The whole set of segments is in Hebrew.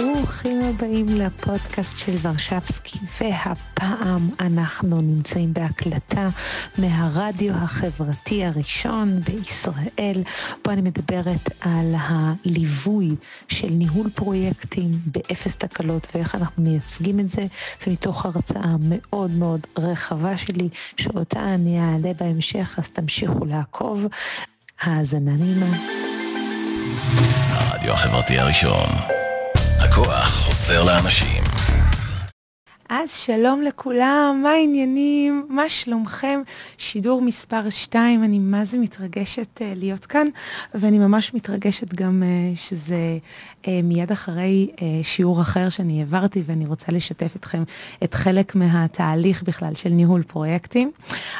ברוכים הבאים לפודקאסט של ורשבסקי, והפעם אנחנו נמצאים בהקלטה מהרדיו החברתי הראשון בישראל, בו אני מדברת על הליווי של ניהול פרויקטים באפס תקלות ואיך אנחנו מייצגים את זה. זה מתוך הרצאה מאוד מאוד רחבה שלי, שאותה אני אעלה בהמשך, אז תמשיכו לעקוב. האזנה נעימה. הרדיו החברתי הראשון. הכוח חוזר לאנשים. אז שלום לכולם, מה העניינים? מה שלומכם? שידור מספר 2, אני מה זה מתרגשת uh, להיות כאן, ואני ממש מתרגשת גם uh, שזה uh, מיד אחרי uh, שיעור אחר שאני העברתי, ואני רוצה לשתף אתכם את חלק מהתהליך בכלל של ניהול פרויקטים.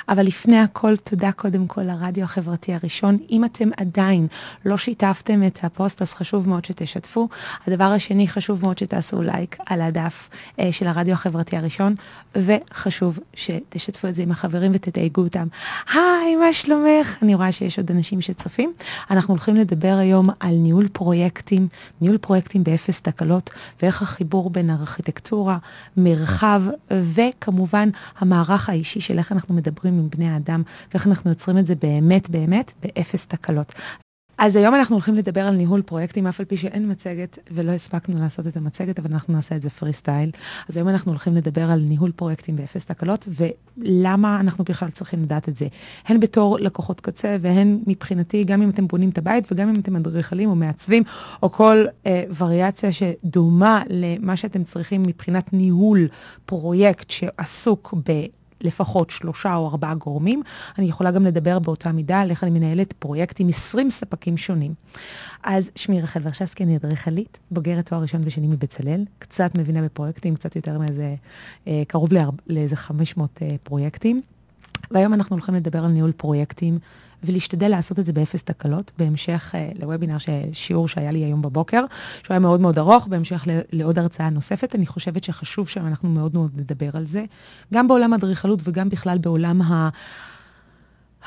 אבל לפני הכל, תודה קודם כל לרדיו החברתי הראשון. אם אתם עדיין לא שיתפתם את הפוסט, אז חשוב מאוד שתשתפו. הדבר השני, חשוב מאוד שתעשו לייק על הדף uh, של הרדיו החברתי. החברתי הראשון, וחשוב שתשתפו את זה עם החברים ותתייגו אותם. היי, מה שלומך? אני רואה שיש עוד אנשים שצופים. אנחנו הולכים לדבר היום על ניהול פרויקטים, ניהול פרויקטים באפס תקלות, ואיך החיבור בין ארכיטקטורה, מרחב, וכמובן המערך האישי של איך אנחנו מדברים עם בני האדם, ואיך אנחנו יוצרים את זה באמת באמת באפס תקלות. אז היום אנחנו הולכים לדבר על ניהול פרויקטים, אף על פי שאין מצגת ולא הספקנו לעשות את המצגת, אבל אנחנו נעשה את זה פרי סטייל. אז היום אנחנו הולכים לדבר על ניהול פרויקטים באפס תקלות, ולמה אנחנו בכלל צריכים לדעת את זה. הן בתור לקוחות קצה, והן מבחינתי, גם אם אתם בונים את הבית, וגם אם אתם אדריכלים או מעצבים, או כל אה, וריאציה שדומה למה שאתם צריכים מבחינת ניהול פרויקט שעסוק ב... לפחות שלושה או ארבעה גורמים. אני יכולה גם לדבר באותה מידה על איך אני מנהלת פרויקט עם 20 ספקים שונים. אז שמי רחל ורשסקי, אני אדריכלית, בוגרת תואר ראשון ושני מבצלאל, קצת מבינה בפרויקטים, קצת יותר מאיזה, אה, קרוב לאיזה 500 אה, פרויקטים. והיום אנחנו הולכים לדבר על ניהול פרויקטים ולהשתדל לעשות את זה באפס תקלות, בהמשך uh, לוובינר, שיעור שהיה לי היום בבוקר, שהוא היה מאוד מאוד ארוך, בהמשך לעוד הרצאה נוספת. אני חושבת שחשוב שאנחנו מאוד מאוד נדבר על זה, גם בעולם האדריכלות וגם בכלל בעולם ה...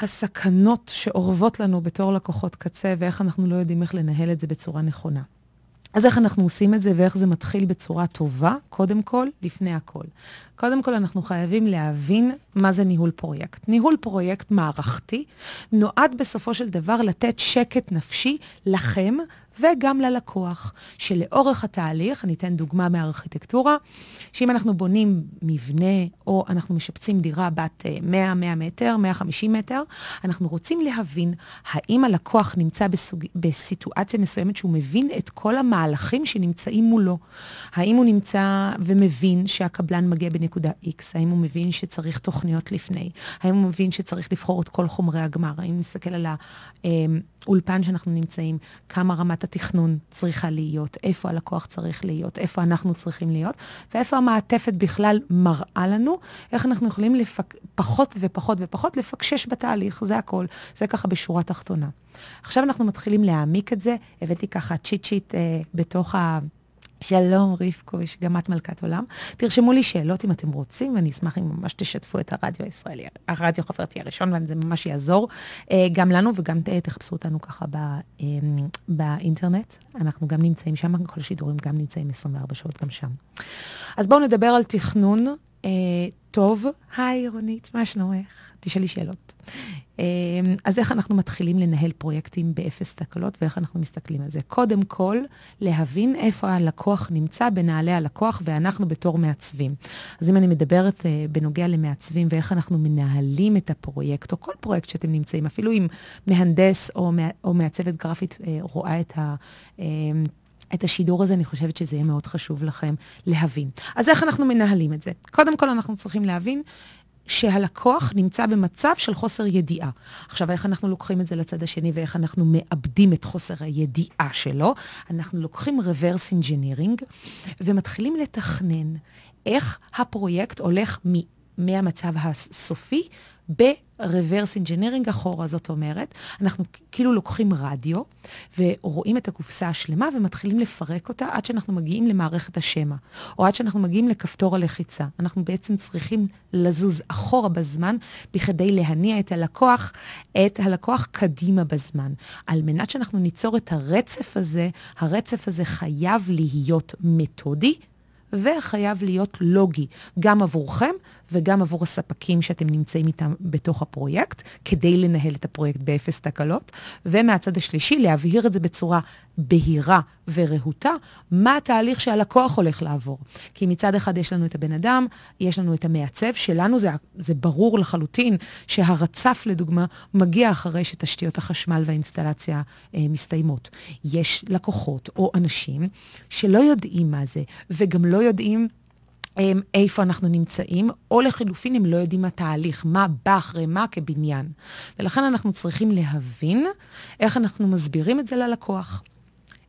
הסכנות שאורבות לנו בתור לקוחות קצה, ואיך אנחנו לא יודעים איך לנהל את זה בצורה נכונה. אז איך אנחנו עושים את זה ואיך זה מתחיל בצורה טובה, קודם כל, לפני הכל. קודם כל, אנחנו חייבים להבין מה זה ניהול פרויקט. ניהול פרויקט מערכתי נועד בסופו של דבר לתת שקט נפשי לכם וגם ללקוח, שלאורך התהליך, אני אתן דוגמה מהארכיטקטורה, שאם אנחנו בונים מבנה או אנחנו משפצים דירה בת 100, אה, 100 מטר, 150 מטר, אנחנו רוצים להבין האם הלקוח נמצא בסוג... בסיטואציה מסוימת שהוא מבין את כל המהלכים שנמצאים מולו. האם הוא נמצא ומבין שהקבלן מגיע בנקודה X, האם הוא מבין שצריך תוכניות לפני, האם הוא מבין שצריך לבחור את כל חומרי הגמר, האם נסתכל על האולפן שאנחנו נמצאים, כמה רמת התכנון צריכה להיות, איפה הלקוח צריך להיות, איפה אנחנו צריכים להיות, ואיפה המעטפת בכלל מראה לנו, איך אנחנו יכולים לפק... פחות ופחות ופחות לפקשש בתהליך, זה הכל. זה ככה בשורה תחתונה. עכשיו אנחנו מתחילים להעמיק את זה, הבאתי ככה צ'יט צ'יט אה, בתוך ה... שלום רבקוש, גם את מלכת עולם. תרשמו לי שאלות אם אתם רוצים, ואני אשמח אם ממש תשתפו את הרדיו הישראלי, הרדיו החברתי הראשון, וזה ממש יעזור אה, גם לנו וגם תחפשו אותנו ככה בא, אה, באינטרנט. אנחנו גם נמצאים שם, כל השידורים גם נמצאים 24 שעות גם שם. אז בואו נדבר על תכנון אה, טוב. היי רונית, מה שלומך? תשאלי שאלות. אמ, אז איך אנחנו מתחילים לנהל פרויקטים באפס תקלות ואיך אנחנו מסתכלים על זה? קודם כל, להבין איפה הלקוח נמצא בנעלי הלקוח ואנחנו בתור מעצבים. אז אם אני מדברת אה, בנוגע למעצבים ואיך אנחנו מנהלים את הפרויקט, או כל פרויקט שאתם נמצאים, אפילו אם מהנדס או, או מעצבת גרפית אה, רואה את ה... אמ, את השידור הזה, אני חושבת שזה יהיה מאוד חשוב לכם להבין. אז איך אנחנו מנהלים את זה? קודם כל, אנחנו צריכים להבין שהלקוח נמצא במצב של חוסר ידיעה. עכשיו, איך אנחנו לוקחים את זה לצד השני ואיך אנחנו מאבדים את חוסר הידיעה שלו? אנחנו לוקחים reverse engineering ומתחילים לתכנן איך הפרויקט הולך מ- מהמצב הסופי ב-reverse engineering אחורה, זאת אומרת, אנחנו כאילו לוקחים רדיו ורואים את הקופסה השלמה ומתחילים לפרק אותה עד שאנחנו מגיעים למערכת השמע, או עד שאנחנו מגיעים לכפתור הלחיצה. אנחנו בעצם צריכים לזוז אחורה בזמן בכדי להניע את הלקוח, את הלקוח קדימה בזמן. על מנת שאנחנו ניצור את הרצף הזה, הרצף הזה חייב להיות מתודי. וחייב להיות לוגי, גם עבורכם וגם עבור הספקים שאתם נמצאים איתם בתוך הפרויקט, כדי לנהל את הפרויקט באפס תקלות, ומהצד השלישי להבהיר את זה בצורה בהירה ורהוטה, מה התהליך שהלקוח הולך לעבור. כי מצד אחד יש לנו את הבן אדם, יש לנו את המעצב, שלנו זה, זה ברור לחלוטין שהרצף, לדוגמה, מגיע אחרי שתשתיות החשמל והאינסטלציה אה, מסתיימות. יש לקוחות או אנשים שלא יודעים מה זה, וגם לא יודעים איפה אנחנו נמצאים, או לחילופין, הם לא יודעים מה תהליך, מה בא אחרי מה כבניין. ולכן אנחנו צריכים להבין איך אנחנו מסבירים את זה ללקוח.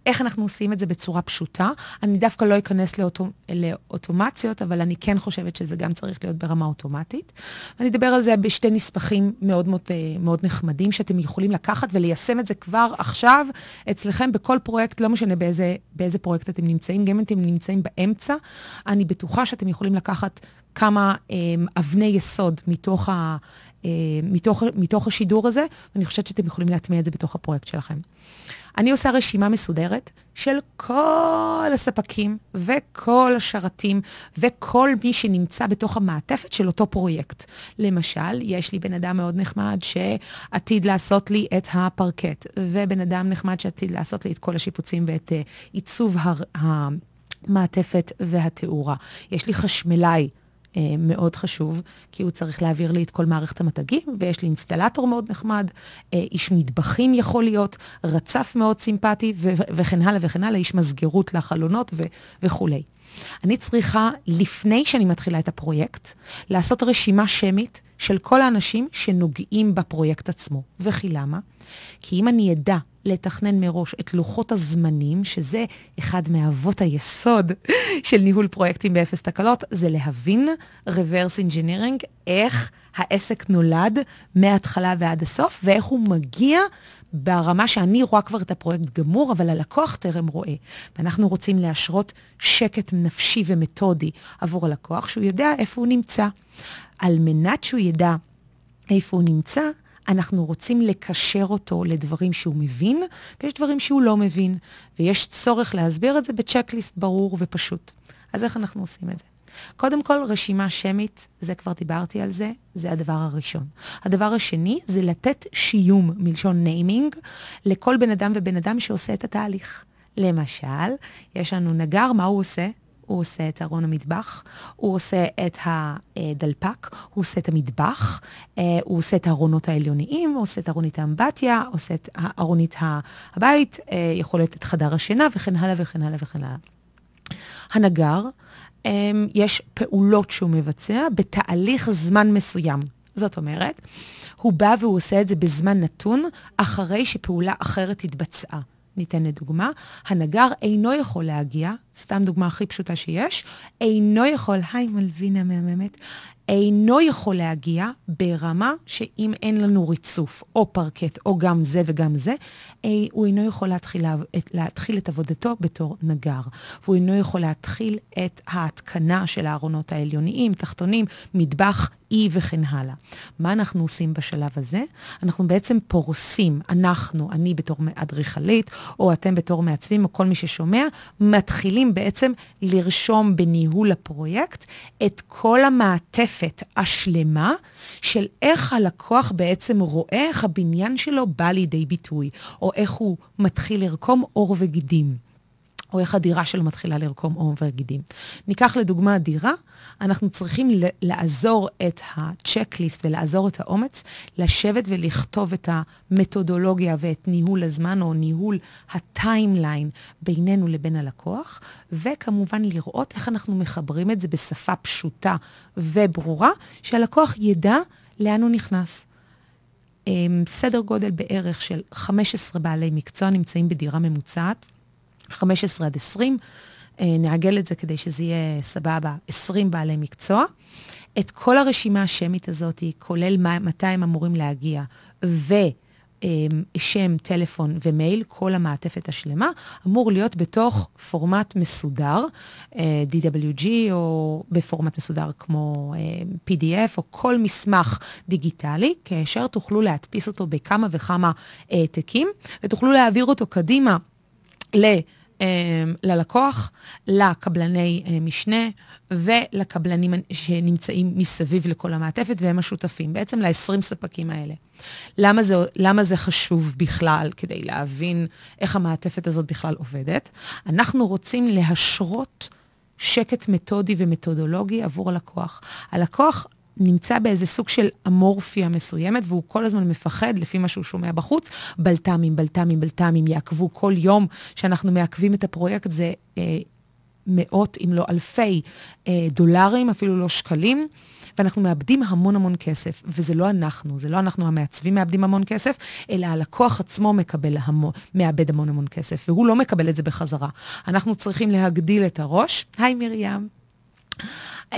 איך אנחנו עושים את זה בצורה פשוטה. אני דווקא לא אכנס לאוטו, לאוטומציות, אבל אני כן חושבת שזה גם צריך להיות ברמה אוטומטית. אני אדבר על זה בשתי נספחים מאוד מאוד, אה, מאוד נחמדים, שאתם יכולים לקחת וליישם את זה כבר עכשיו אצלכם בכל פרויקט, לא משנה באיזה, באיזה פרויקט אתם נמצאים, גם אם אתם נמצאים באמצע, אני בטוחה שאתם יכולים לקחת כמה אה, אבני יסוד מתוך ה... אה, מתוך, מתוך השידור הזה, ואני חושבת שאתם יכולים להטמיע את זה בתוך הפרויקט שלכם. אני עושה רשימה מסודרת של כל הספקים וכל השרתים וכל מי שנמצא בתוך המעטפת של אותו פרויקט. למשל, יש לי בן אדם מאוד נחמד שעתיד לעשות לי את הפרקט, ובן אדם נחמד שעתיד לעשות לי את כל השיפוצים ואת uh, עיצוב המעטפת והתאורה. יש לי חשמלאי. אה, מאוד חשוב, כי הוא צריך להעביר לי את כל מערכת המתגים, ויש לי אינסטלטור מאוד נחמד, אה, איש מטבחים יכול להיות, רצף מאוד סימפטי, וכן הלאה וכן הלאה, איש מסגרות לחלונות וכולי. אני צריכה, לפני שאני מתחילה את הפרויקט, לעשות רשימה שמית של כל האנשים שנוגעים בפרויקט עצמו. וכי למה? כי אם אני אדע לתכנן מראש את לוחות הזמנים, שזה אחד מאבות היסוד של ניהול פרויקטים באפס תקלות, זה להבין reverse engineering, איך העסק נולד מההתחלה ועד הסוף, ואיך הוא מגיע ברמה שאני רואה כבר את הפרויקט גמור, אבל הלקוח טרם רואה. ואנחנו רוצים להשרות שקט נפשי ומתודי עבור הלקוח, שהוא יודע איפה הוא נמצא. על מנת שהוא ידע איפה הוא נמצא, אנחנו רוצים לקשר אותו לדברים שהוא מבין, ויש דברים שהוא לא מבין, ויש צורך להסביר את זה ב checklist ברור ופשוט. אז איך אנחנו עושים את זה? קודם כל, רשימה שמית, זה כבר דיברתי על זה, זה הדבר הראשון. הדבר השני זה לתת שיום, מלשון naming, לכל בן אדם ובן אדם שעושה את התהליך. למשל, יש לנו נגר, מה הוא עושה? הוא עושה את ארון המטבח, הוא עושה את הדלפק, הוא עושה את המטבח, אה, הוא עושה את הארונות העליוניים, הוא עושה את ארונית האמבטיה, עושה את ארונית הבית, אה, יכול להיות את חדר השינה וכן הלאה וכן הלאה וכן הלאה. הנגר, אה, יש פעולות שהוא מבצע בתהליך זמן מסוים. זאת אומרת, הוא בא והוא עושה את זה בזמן נתון, אחרי שפעולה אחרת התבצעה. ניתן לדוגמה, הנגר אינו יכול להגיע, סתם דוגמה הכי פשוטה שיש, אינו יכול, היי מלווינה מהממת, אינו יכול להגיע ברמה שאם אין לנו ריצוף או פרקט או גם זה וגם זה, אי, הוא אינו יכול להתחיל, להתחיל את עבודתו בתור נגר. והוא אינו יכול להתחיל את ההתקנה של הארונות העליוניים, תחתונים, מטבח, אי וכן הלאה. מה אנחנו עושים בשלב הזה? אנחנו בעצם פורסים, אנחנו, אני בתור אדריכלית, או אתם בתור מעצבים, או כל מי ששומע, מתחילים בעצם לרשום בניהול הפרויקט את כל המעטפת השלמה של איך הלקוח בעצם רואה איך הבניין שלו בא לידי ביטוי, או איך הוא מתחיל לרקום עור וגידים. או איך הדירה שלו מתחילה לרקום עור וגידים. ניקח לדוגמה דירה, אנחנו צריכים לעזור את הצ'קליסט ולעזור את האומץ, לשבת ולכתוב את המתודולוגיה ואת ניהול הזמן או ניהול הטיימליין בינינו לבין הלקוח, וכמובן לראות איך אנחנו מחברים את זה בשפה פשוטה וברורה, שהלקוח ידע לאן הוא נכנס. אמ, סדר גודל בערך של 15 בעלי מקצוע נמצאים בדירה ממוצעת, 15 עד 20. אה, נעגל את זה כדי שזה יהיה סבבה, 20 בעלי מקצוע. את כל הרשימה השמית הזאת, כולל מתי הם אמורים להגיע, ו... אמ, שם, טלפון ומייל, כל המעטפת השלמה, אמור להיות בתוך פורמט מסודר, אה, DWG או בפורמט מסודר כמו אה, PDF או כל מסמך דיגיטלי, כאשר תוכלו להדפיס אותו בכמה וכמה העתקים, ותוכלו להעביר אותו קדימה ל... אמ, ללקוח, לקבלני אה, משנה ולקבלנים שנמצאים מסביב לכל המעטפת, והם השותפים, בעצם ל-20 ספקים האלה. למה זה, למה זה חשוב בכלל, כדי להבין איך המעטפת הזאת בכלל עובדת? אנחנו רוצים להשרות שקט מתודי ומתודולוגי עבור הלקוח. הלקוח נמצא באיזה סוג של אמורפיה מסוימת, והוא כל הזמן מפחד, לפי מה שהוא שומע בחוץ, בלת"מים, בלת"מים, בלת"מים, יעקבו כל יום שאנחנו מעכבים את הפרויקט, זה אה, מאות, אם לא אלפי אה, דולרים, אפילו לא שקלים. ואנחנו מאבדים המון המון כסף, וזה לא אנחנו, זה לא אנחנו המעצבים מאבדים המון כסף, אלא הלקוח עצמו מקבל המון, מאבד המון המון כסף, והוא לא מקבל את זה בחזרה. אנחנו צריכים להגדיל את הראש. היי מרים. Um,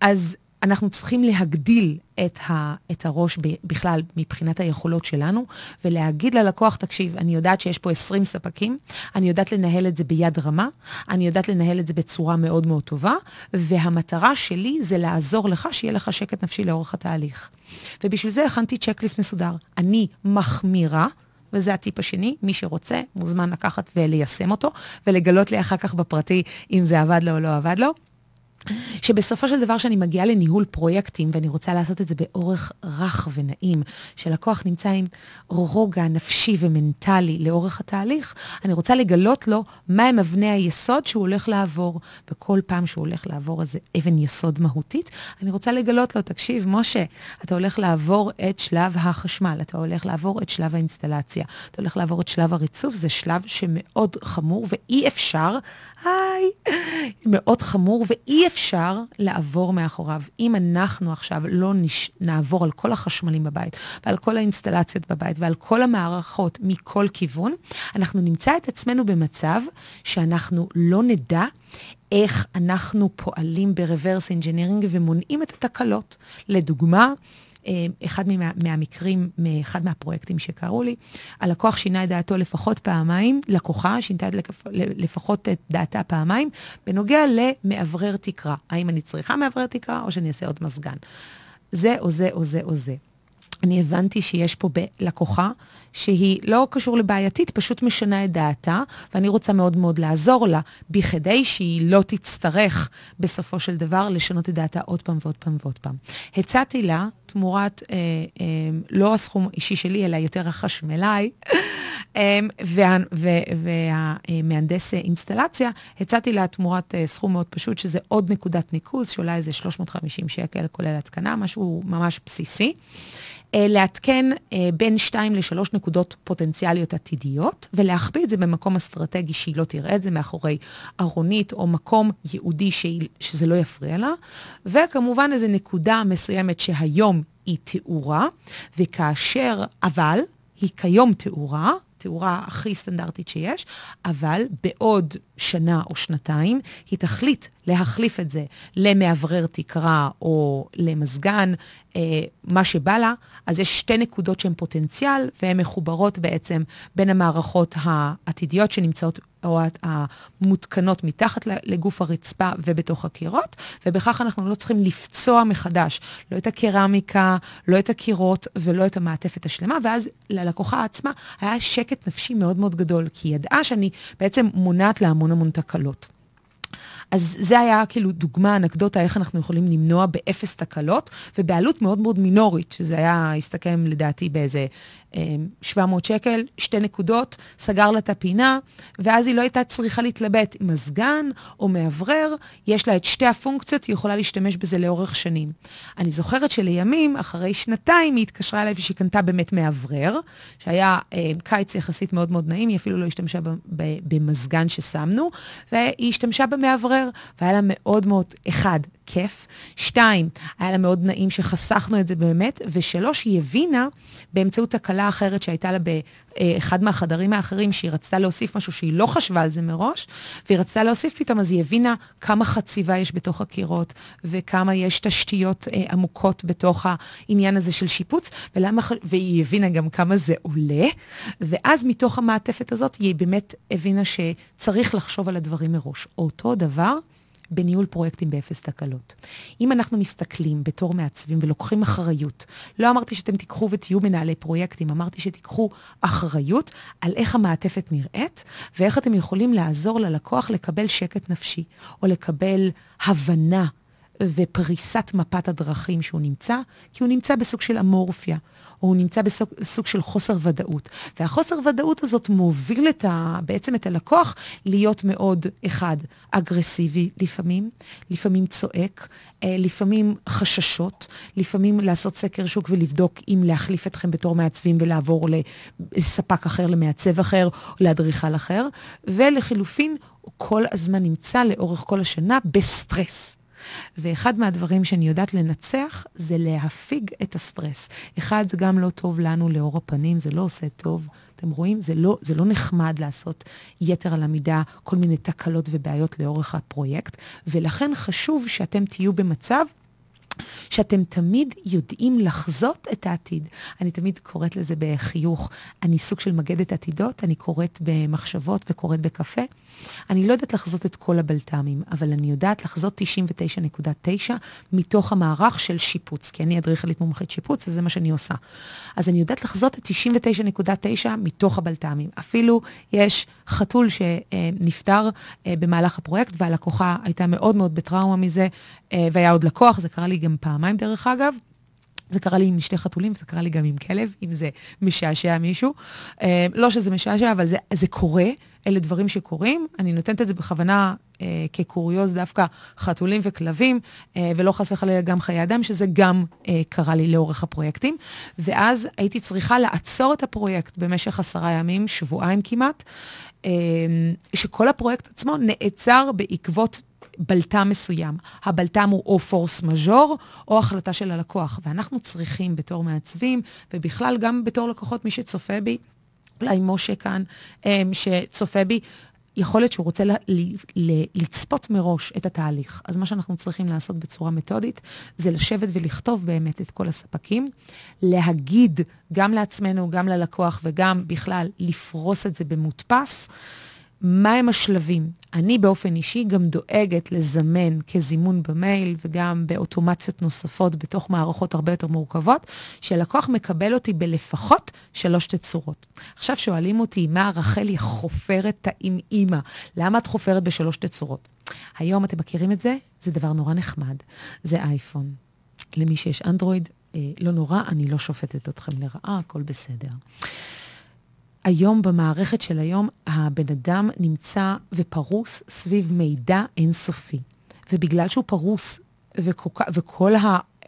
אז אנחנו צריכים להגדיל את, ה, את הראש בכלל מבחינת היכולות שלנו, ולהגיד ללקוח, תקשיב, אני יודעת שיש פה 20 ספקים, אני יודעת לנהל את זה ביד רמה, אני יודעת לנהל את זה בצורה מאוד מאוד טובה, והמטרה שלי זה לעזור לך שיהיה לך שקט נפשי לאורך התהליך. ובשביל זה הכנתי צ'קליסט מסודר. אני מחמירה. וזה הטיפ השני, מי שרוצה מוזמן לקחת וליישם אותו, ולגלות לי אחר כך בפרטי אם זה עבד לו או לא עבד לו. שבסופו של דבר, כשאני מגיעה לניהול פרויקטים, ואני רוצה לעשות את זה באורך רך ונעים, שלקוח נמצא עם רוגע נפשי ומנטלי לאורך התהליך, אני רוצה לגלות לו מהם אבני היסוד שהוא הולך לעבור. וכל פעם שהוא הולך לעבור איזה אבן יסוד מהותית, אני רוצה לגלות לו, תקשיב, משה, אתה הולך לעבור את שלב החשמל, אתה הולך לעבור את שלב האינסטלציה, אתה הולך לעבור את שלב הריצוף, זה שלב שמאוד חמור ואי אפשר היי, מאוד חמור, ואי אפשר לעבור מאחוריו. אם אנחנו עכשיו לא נש... נעבור על כל החשמלים בבית, ועל כל האינסטלציות בבית, ועל כל המערכות מכל כיוון, אנחנו נמצא את עצמנו במצב שאנחנו לא נדע איך אנחנו פועלים ב reverse engineering ומונעים את התקלות. לדוגמה, אחד מה, מהמקרים, מאחד מהפרויקטים שקרו לי, הלקוח שינה את דעתו לפחות פעמיים, לקוחה שינתה לפחות את דעתה פעמיים, בנוגע למאוורר תקרה. האם אני צריכה מאוורר תקרה או שאני אעשה עוד מזגן. זה או זה או זה או זה. אני הבנתי שיש פה לקוחה שהיא לא קשור לבעייתית, פשוט משנה את דעתה, ואני רוצה מאוד מאוד לעזור לה, בכדי שהיא לא תצטרך בסופו של דבר לשנות את דעתה עוד פעם ועוד פעם ועוד פעם. הצעתי לה, תמורת אה, אה, לא הסכום אישי שלי, אלא יותר החשמלאי, אה, וה, והמהנדס אינסטלציה, הצעתי לה תמורת אה, סכום מאוד פשוט, שזה עוד נקודת ניקוז, שעולה איזה 350 שקל, כולל התקנה, משהו ממש בסיסי. אה, לעדכן אה, בין 2 ל-3 נקודות פוטנציאליות עתידיות, ולהחביא את זה במקום אסטרטגי שהיא לא תראה את זה מאחורי ארונית או מקום ייעודי שהיא, שזה לא יפריע לה, וכמובן איזו נקודה מסוימת שהיום היא תאורה, וכאשר, אבל, היא כיום תאורה, תאורה הכי סטנדרטית שיש, אבל בעוד שנה או שנתיים היא תחליט להחליף את זה למאוורר תקרה או למזגן, אה, מה שבא לה, אז יש שתי נקודות שהן פוטנציאל והן מחוברות בעצם בין המערכות העתידיות שנמצאות או המותקנות מתחת לגוף הרצפה ובתוך הקירות, ובכך אנחנו לא צריכים לפצוע מחדש לא את הקרמיקה, לא את הקירות ולא את המעטפת השלמה, ואז ללקוחה עצמה היה שקט נפשי מאוד מאוד גדול, כי היא ידעה שאני בעצם מונעת לה המון המון תקלות. אז זה היה כאילו דוגמה, אנקדוטה, איך אנחנו יכולים למנוע באפס תקלות, ובעלות מאוד מאוד מינורית, שזה היה, הסתכם לדעתי באיזה 700 אמ, שקל, שתי נקודות, סגר לה את הפינה, ואז היא לא הייתה צריכה להתלבט עם מזגן או מאוורר, יש לה את שתי הפונקציות, היא יכולה להשתמש בזה לאורך שנים. אני זוכרת שלימים, אחרי שנתיים, היא התקשרה אליי ושהיא קנתה באמת מאוורר, שהיה אה, קיץ יחסית מאוד מאוד נעים, היא אפילו לא השתמשה במזגן ששמנו, והיא השתמשה במאוורר, והיה לה מאוד מאוד, אחד, כיף. שתיים, היה לה מאוד נעים שחסכנו את זה באמת. ושלוש, היא הבינה באמצעות תקלה אחרת שהייתה לה באחד מהחדרים האחרים, שהיא רצתה להוסיף משהו שהיא לא חשבה על זה מראש, והיא רצתה להוסיף פתאום, אז היא הבינה כמה חציבה יש בתוך הקירות, וכמה יש תשתיות אה, עמוקות בתוך העניין הזה של שיפוץ, ולמה, והיא הבינה גם כמה זה עולה, ואז מתוך המעטפת הזאת היא באמת הבינה שצריך לחשוב על הדברים מראש. אותו דבר, בניהול פרויקטים באפס תקלות. אם אנחנו מסתכלים בתור מעצבים ולוקחים אחריות, לא אמרתי שאתם תיקחו ותהיו מנהלי פרויקטים, אמרתי שתיקחו אחריות על איך המעטפת נראית ואיך אתם יכולים לעזור ללקוח לקבל שקט נפשי, או לקבל הבנה ופריסת מפת הדרכים שהוא נמצא, כי הוא נמצא בסוג של אמורפיה. או הוא נמצא בסוג, בסוג של חוסר ודאות. והחוסר ודאות הזאת מוביל את ה, בעצם את הלקוח להיות מאוד, אחד, אגרסיבי לפעמים, לפעמים צועק, אה, לפעמים חששות, לפעמים לעשות סקר שוק ולבדוק אם להחליף אתכם בתור מעצבים ולעבור לספק אחר, למעצב אחר, או לאדריכל אחר, ולחילופין, הוא כל הזמן נמצא לאורך כל השנה בסטרס. ואחד מהדברים שאני יודעת לנצח זה להפיג את הסטרס. אחד, זה גם לא טוב לנו לאור הפנים, זה לא עושה טוב. אתם רואים? זה לא, זה לא נחמד לעשות יתר על המידה כל מיני תקלות ובעיות לאורך הפרויקט, ולכן חשוב שאתם תהיו במצב שאתם תמיד יודעים לחזות את העתיד. אני תמיד קוראת לזה בחיוך, אני סוג של מגדת עתידות, אני קוראת במחשבות וקוראת בקפה. אני לא יודעת לחזות את כל הבלת"מים, אבל אני יודעת לחזות 99.9 מתוך המערך של שיפוץ, כי אני אדריכלית מומחית שיפוץ, אז זה מה שאני עושה. אז אני יודעת לחזות את 99.9 מתוך הבלת"מים. אפילו יש חתול שנפטר אה, במהלך הפרויקט, והלקוחה הייתה מאוד מאוד בטראומה מזה, אה, והיה עוד לקוח, זה קרה לי גם פעמיים דרך אגב. זה קרה לי עם שתי חתולים, זה קרה לי גם עם כלב, אם זה משעשע מישהו. אה, לא שזה משעשע, אבל זה, זה קורה, אלה דברים שקורים. אני נותנת את זה בכוונה אה, כקוריוז דווקא חתולים וכלבים, אה, ולא חס וחלילה גם חיי אדם, שזה גם אה, קרה לי לאורך הפרויקטים. ואז הייתי צריכה לעצור את הפרויקט במשך עשרה ימים, שבועיים כמעט, אה, שכל הפרויקט עצמו נעצר בעקבות בלטם מסוים. הבלטם הוא או פורס מז'ור או החלטה של הלקוח. ואנחנו צריכים בתור מעצבים, ובכלל גם בתור לקוחות, מי שצופה בי, אולי משה כאן, אמ, שצופה בי, יכול להיות שהוא רוצה ל, ל, ל, לצפות מראש את התהליך. אז מה שאנחנו צריכים לעשות בצורה מתודית, זה לשבת ולכתוב באמת את כל הספקים, להגיד גם לעצמנו, גם ללקוח וגם בכלל לפרוס את זה במודפס. מהם השלבים? אני באופן אישי גם דואגת לזמן כזימון במייל וגם באוטומציות נוספות בתוך מערכות הרבה יותר מורכבות, שלקוח מקבל אותי בלפחות שלוש תצורות. עכשיו שואלים אותי, מה רחלי חופרת עם אימא? למה את חופרת בשלוש תצורות? היום אתם מכירים את זה? זה דבר נורא נחמד. זה אייפון. למי שיש אנדרואיד, אה, לא נורא, אני לא שופטת אתכם לרעה, הכל בסדר. היום, במערכת של היום, הבן אדם נמצא ופרוס סביב מידע אינסופי. ובגלל שהוא פרוס, וכל, וכל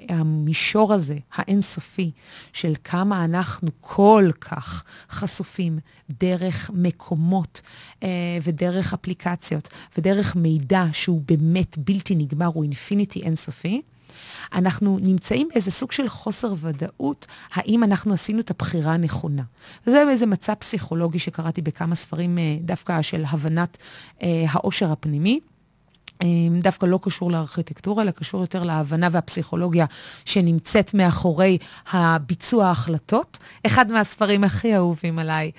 המישור הזה, האינסופי, של כמה אנחנו כל כך חשופים דרך מקומות אה, ודרך אפליקציות ודרך מידע שהוא באמת בלתי נגמר, הוא אינפיניטי אינסופי, אנחנו נמצאים באיזה סוג של חוסר ודאות, האם אנחנו עשינו את הבחירה הנכונה. וזה איזה מצב פסיכולוגי שקראתי בכמה ספרים אה, דווקא של הבנת אה, העושר הפנימי. אה, דווקא לא קשור לארכיטקטורה, אלא קשור יותר להבנה והפסיכולוגיה שנמצאת מאחורי הביצוע ההחלטות. אחד מהספרים הכי אהובים עליי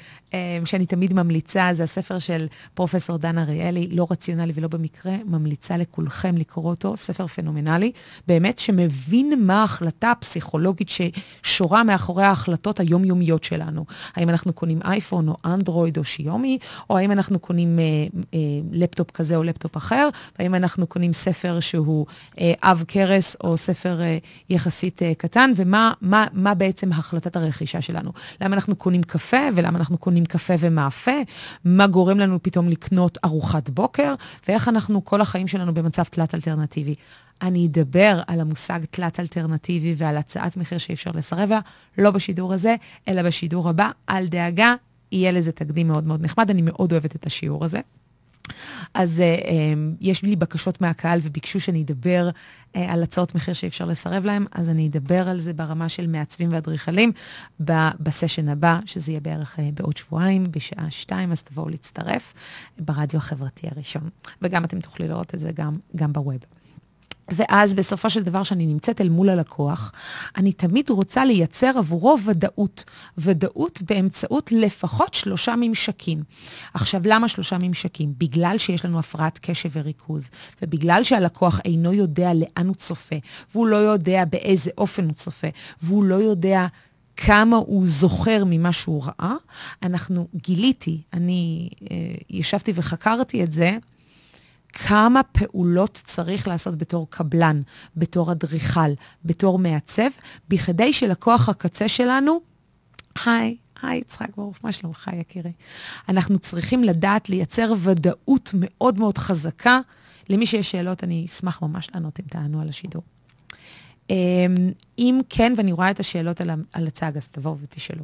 שאני תמיד ממליצה, זה הספר של פרופסור דן אריאלי, לא רציונלי ולא במקרה, ממליצה לכולכם לקרוא אותו, ספר פנומנלי, באמת, שמבין מה ההחלטה הפסיכולוגית ששורה מאחורי ההחלטות היומיומיות שלנו. האם אנחנו קונים אייפון או אנדרואיד או שיומי, או האם אנחנו קונים אה, אה, לפטופ כזה או לפטופ אחר, והאם אנחנו קונים ספר שהוא אה, עב כרס או ספר אה, יחסית אה, קטן, ומה מה, מה בעצם החלטת הרכישה שלנו. למה אנחנו קונים קפה ולמה אנחנו קונים... עם קפה ומאפה, מה גורם לנו פתאום לקנות ארוחת בוקר, ואיך אנחנו כל החיים שלנו במצב תלת אלטרנטיבי. אני אדבר על המושג תלת אלטרנטיבי ועל הצעת מחיר שאי אפשר לסרב לה, לא בשידור הזה, אלא בשידור הבא. אל דאגה, יהיה לזה תקדים מאוד מאוד נחמד, אני מאוד אוהבת את השיעור הזה. אז אה, אה, יש לי בקשות מהקהל וביקשו שאני אדבר אה, על הצעות מחיר שאי אפשר לסרב להם, אז אני אדבר על זה ברמה של מעצבים ואדריכלים בסשן הבא, שזה יהיה בערך אה, בעוד שבועיים, בשעה שתיים, אז תבואו להצטרף ברדיו החברתי הראשון. וגם אתם תוכלו לראות את זה גם, גם בווב. ואז בסופו של דבר, שאני נמצאת אל מול הלקוח, אני תמיד רוצה לייצר עבורו ודאות. ודאות באמצעות לפחות שלושה ממשקים. עכשיו, למה שלושה ממשקים? בגלל שיש לנו הפרעת קשב וריכוז, ובגלל שהלקוח אינו יודע לאן הוא צופה, והוא לא יודע באיזה אופן הוא צופה, והוא לא יודע כמה הוא זוכר ממה שהוא ראה, אנחנו גיליתי, אני אה, ישבתי וחקרתי את זה, כמה פעולות צריך לעשות בתור קבלן, בתור אדריכל, בתור מעצב, בכדי שלקוח הקצה שלנו, היי, היי יצחק ברוך, מה שלומך יקירי? אנחנו צריכים לדעת לייצר ודאות מאוד מאוד חזקה. למי שיש שאלות, אני אשמח ממש לענות אם תענו על השידור. אמ, אם כן, ואני רואה את השאלות על הצג, אז תבואו ותשאלו.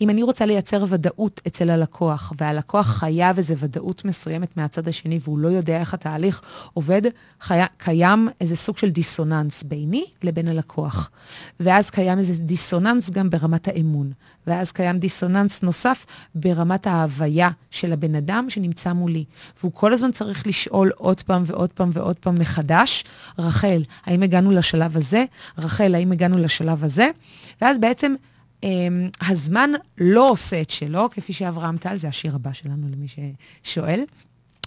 אם אני רוצה לייצר ודאות אצל הלקוח, והלקוח חייב איזו ודאות מסוימת מהצד השני, והוא לא יודע איך התהליך עובד, חי... קיים איזה סוג של דיסוננס ביני לבין הלקוח. ואז קיים איזה דיסוננס גם ברמת האמון. ואז קיים דיסוננס נוסף ברמת ההוויה של הבן אדם שנמצא מולי. והוא כל הזמן צריך לשאול עוד פעם ועוד פעם ועוד פעם מחדש, רחל, האם הגענו לשלב הזה? רחל, האם הגענו לשלב הזה? ואז בעצם הזמן לא עושה את שלו, כפי שאברהם טל, זה השיר הבא שלנו למי ששואל,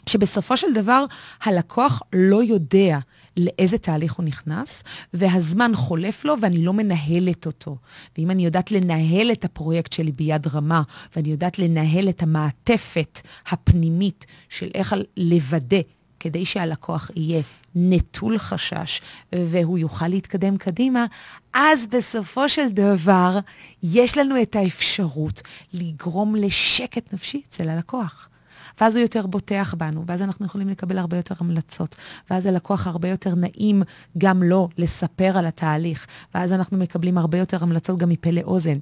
שבסופו של דבר הלקוח לא יודע לאיזה תהליך הוא נכנס, והזמן חולף לו ואני לא מנהלת אותו. ואם אני יודעת לנהל את הפרויקט שלי ביד רמה, ואני יודעת לנהל את המעטפת הפנימית של איך לוודא כדי שהלקוח יהיה נטול חשש והוא יוכל להתקדם קדימה, אז בסופו של דבר יש לנו את האפשרות לגרום לשקט נפשי אצל הלקוח. ואז הוא יותר בוטח בנו, ואז אנחנו יכולים לקבל הרבה יותר המלצות, ואז הלקוח הרבה יותר נעים גם לו לספר על התהליך, ואז אנחנו מקבלים הרבה יותר המלצות גם מפה לאוזן.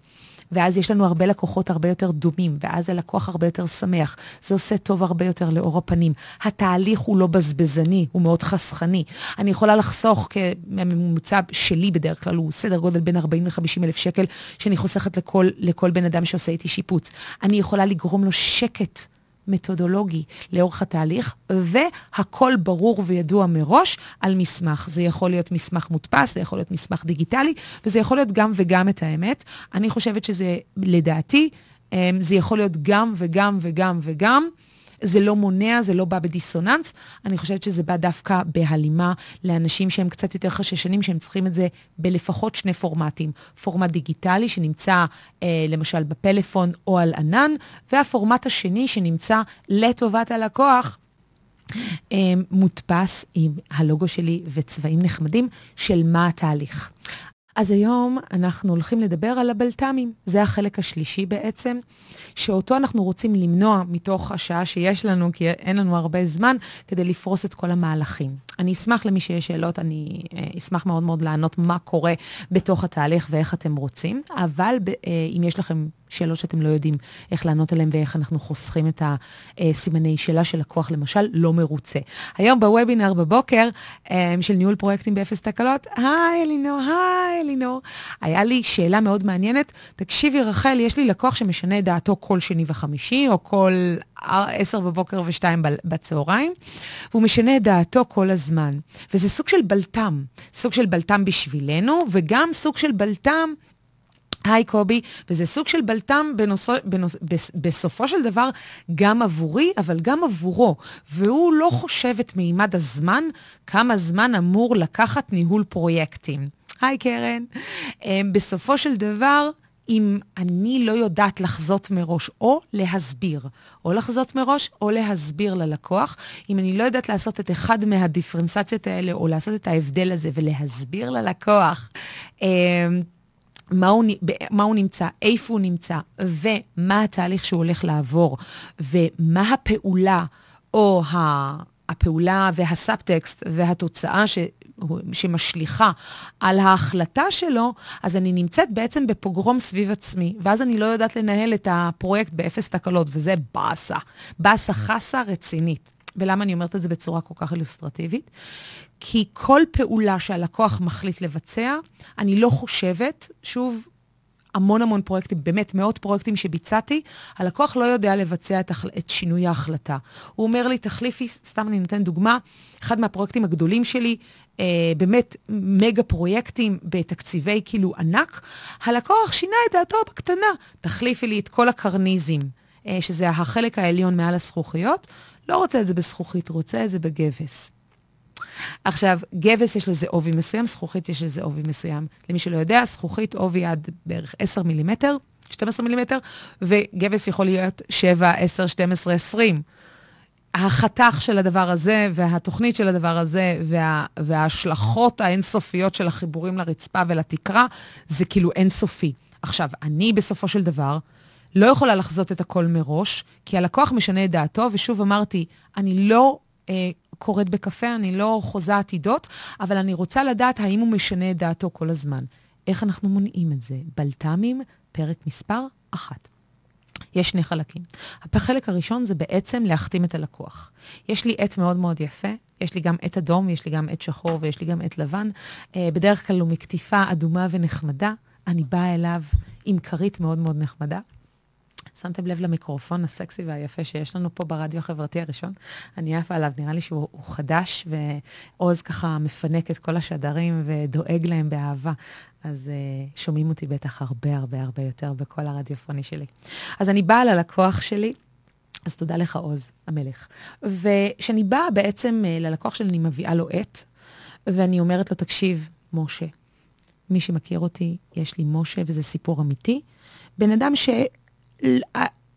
ואז יש לנו הרבה לקוחות הרבה יותר דומים, ואז הלקוח הרבה יותר שמח. זה עושה טוב הרבה יותר לאור הפנים. התהליך הוא לא בזבזני, הוא מאוד חסכני. אני יכולה לחסוך, כממוצע שלי בדרך כלל, הוא סדר גודל בין 40 ל-50 אלף שקל, שאני חוסכת לכל, לכל בן אדם שעושה איתי שיפוץ. אני יכולה לגרום לו שקט. מתודולוגי לאורך התהליך, והכל ברור וידוע מראש על מסמך. זה יכול להיות מסמך מודפס, זה יכול להיות מסמך דיגיטלי, וזה יכול להיות גם וגם את האמת. אני חושבת שזה, לדעתי, אמ, זה יכול להיות גם וגם וגם וגם. זה לא מונע, זה לא בא בדיסוננס. אני חושבת שזה בא דווקא בהלימה לאנשים שהם קצת יותר חששנים, שהם צריכים את זה בלפחות שני פורמטים. פורמט דיגיטלי שנמצא אה, למשל בפלאפון או על ענן, והפורמט השני שנמצא לטובת הלקוח. אה, מודפס עם הלוגו שלי וצבעים נחמדים של מה התהליך. אז היום אנחנו הולכים לדבר על הבלת"מים. זה החלק השלישי בעצם, שאותו אנחנו רוצים למנוע מתוך השעה שיש לנו, כי אין לנו הרבה זמן, כדי לפרוס את כל המהלכים. אני אשמח למי שיש שאלות, אני אה, אשמח מאוד מאוד לענות מה קורה בתוך התהליך ואיך אתם רוצים, אבל אה, אם יש לכם שאלות שאתם לא יודעים איך לענות עליהן ואיך אנחנו חוסכים את הסימני שאלה של לקוח, למשל, לא מרוצה. היום בוובינר בבוקר אה, של ניהול פרויקטים באפס תקלות, היי אלינור, היי אלינור, היה לי שאלה מאוד מעניינת. תקשיבי רחל, יש לי לקוח שמשנה את דעתו כל שני וחמישי, או כל עשר בבוקר ושתיים בצהריים, והוא משנה את דעתו כל הזמן. וזה סוג של בלטם, סוג של בלטם בשבילנו, וגם סוג של בלטם היי קובי, וזה סוג של בלטם בנוסו, בנוס, בסופו של דבר גם עבורי, אבל גם עבורו. והוא לא חושב את מימד הזמן, כמה זמן אמור לקחת ניהול פרויקטים. היי קרן. אמ, בסופו של דבר, אם אני לא יודעת לחזות מראש, או להסביר, או לחזות מראש, או להסביר ללקוח, אם אני לא יודעת לעשות את אחד מהדיפרנציאציות האלה, או לעשות את ההבדל הזה ולהסביר ללקוח, אמ, מה הוא, מה הוא נמצא, איפה הוא נמצא, ומה התהליך שהוא הולך לעבור, ומה הפעולה או הפעולה והסאבטקסט והתוצאה ש, שמשליכה על ההחלטה שלו, אז אני נמצאת בעצם בפוגרום סביב עצמי, ואז אני לא יודעת לנהל את הפרויקט באפס תקלות, וזה באסה. באסה חסה רצינית. ולמה אני אומרת את זה בצורה כל כך אילוסטרטיבית? כי כל פעולה שהלקוח מחליט לבצע, אני לא חושבת, שוב, המון המון פרויקטים, באמת מאות פרויקטים שביצעתי, הלקוח לא יודע לבצע את, את שינוי ההחלטה. הוא אומר לי, תחליפי, סתם אני נותן דוגמה, אחד מהפרויקטים הגדולים שלי, אה, באמת מגה פרויקטים בתקציבי כאילו ענק, הלקוח שינה את דעתו בקטנה, תחליפי לי את כל הקרניזם, אה, שזה החלק העליון מעל הזכוכיות, לא רוצה את זה בזכוכית, רוצה את זה בגבס. עכשיו, גבס יש לזה עובי מסוים, זכוכית יש לזה עובי מסוים. למי שלא יודע, זכוכית עובי עד בערך 10 מילימטר, 12 מילימטר, וגבס יכול להיות 7, 10, 12, 20. החתך של הדבר הזה והתוכנית של הדבר הזה וה, וההשלכות האינסופיות של החיבורים לרצפה ולתקרה, זה כאילו אינסופי. עכשיו, אני בסופו של דבר לא יכולה לחזות את הכל מראש, כי הלקוח משנה את דעתו, ושוב אמרתי, אני לא אה, קוראת בקפה, אני לא חוזה עתידות, אבל אני רוצה לדעת האם הוא משנה את דעתו כל הזמן. איך אנחנו מונעים את זה? בלת"מים, פרק מספר אחת. יש שני חלקים. החלק הראשון זה בעצם להחתים את הלקוח. יש לי עט מאוד מאוד יפה, יש לי גם עט אדום, יש לי גם עט שחור ויש לי גם עט לבן. אה, בדרך כלל הוא מקטיפה אדומה ונחמדה. אני באה אליו עם כרית מאוד מאוד נחמדה. שמתם לב למיקרופון הסקסי והיפה שיש לנו פה ברדיו החברתי הראשון? אני עפה עליו, נראה לי שהוא חדש, ועוז ככה מפנק את כל השדרים ודואג להם באהבה. אז uh, שומעים אותי בטח הרבה הרבה הרבה יותר בקול הרדיופוני שלי. אז אני באה ללקוח שלי, אז תודה לך, עוז, המלך. וכשאני באה בעצם uh, ללקוח שלי, אני מביאה לו עט, ואני אומרת לו, תקשיב, משה, מי שמכיר אותי, יש לי משה, וזה סיפור אמיתי. בן אדם ש...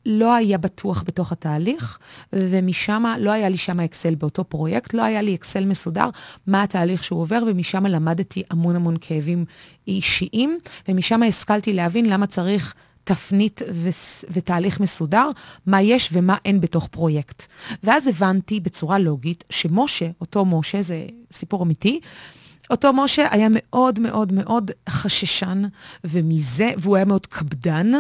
לא היה בטוח בתוך התהליך, ומשם, לא היה לי שם אקסל באותו פרויקט, לא היה לי אקסל מסודר מה התהליך שהוא עובר, ומשם למדתי המון המון כאבים אישיים, ומשם השכלתי להבין למה צריך תפנית ו- ותהליך מסודר, מה יש ומה אין בתוך פרויקט. ואז הבנתי בצורה לוגית שמשה, אותו משה, זה סיפור אמיתי, אותו משה היה מאוד מאוד מאוד חששן, ומזה, והוא היה מאוד קפדן,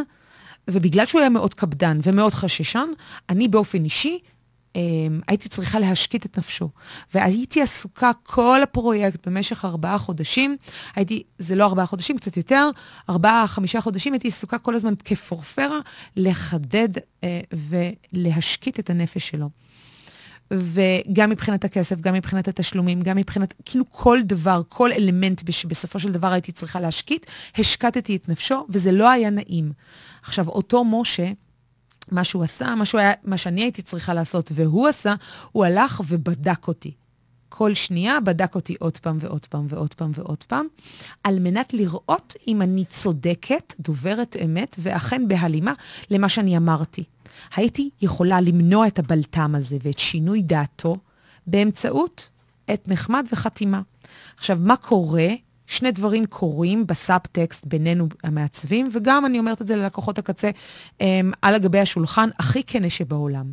ובגלל שהוא היה מאוד קפדן ומאוד חששן, אני באופן אישי um, הייתי צריכה להשקיט את נפשו. והייתי עסוקה כל הפרויקט במשך ארבעה חודשים, הייתי, זה לא ארבעה חודשים, קצת יותר, ארבעה, חמישה חודשים, הייתי עסוקה כל הזמן כפורפרה לחדד uh, ולהשקיט את הנפש שלו. וגם מבחינת הכסף, גם מבחינת התשלומים, גם מבחינת, כאילו כל דבר, כל אלמנט שבסופו של דבר הייתי צריכה להשקיט, השקטתי את נפשו, וזה לא היה נעים. עכשיו, אותו משה, מה שהוא עשה, מה, שהוא היה, מה שאני הייתי צריכה לעשות, והוא עשה, הוא הלך ובדק אותי. כל שנייה בדק אותי עוד פעם ועוד פעם ועוד פעם ועוד פעם, על מנת לראות אם אני צודקת, דוברת אמת, ואכן בהלימה למה שאני אמרתי. הייתי יכולה למנוע את הבלטם הזה ואת שינוי דעתו באמצעות עת נחמד וחתימה. עכשיו, מה קורה? שני דברים קורים בסאב-טקסט בינינו המעצבים, וגם אני אומרת את זה ללקוחות הקצה הם, על הגבי השולחן הכי כנה שבעולם.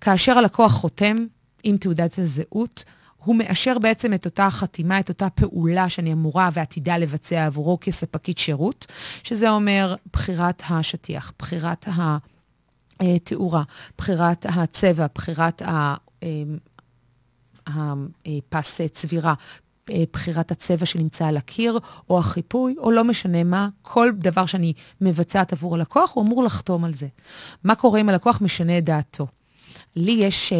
כאשר הלקוח חותם עם תעודת הזהות, הוא מאשר בעצם את אותה חתימה, את אותה פעולה שאני אמורה ועתידה לבצע עבורו כספקית שירות, שזה אומר בחירת השטיח, בחירת התאורה, בחירת הצבע, בחירת הפס צבירה, בחירת הצבע שנמצא על הקיר, או החיפוי, או לא משנה מה, כל דבר שאני מבצעת עבור הלקוח, הוא אמור לחתום על זה. מה קורה אם הלקוח משנה את דעתו? לי יש אה,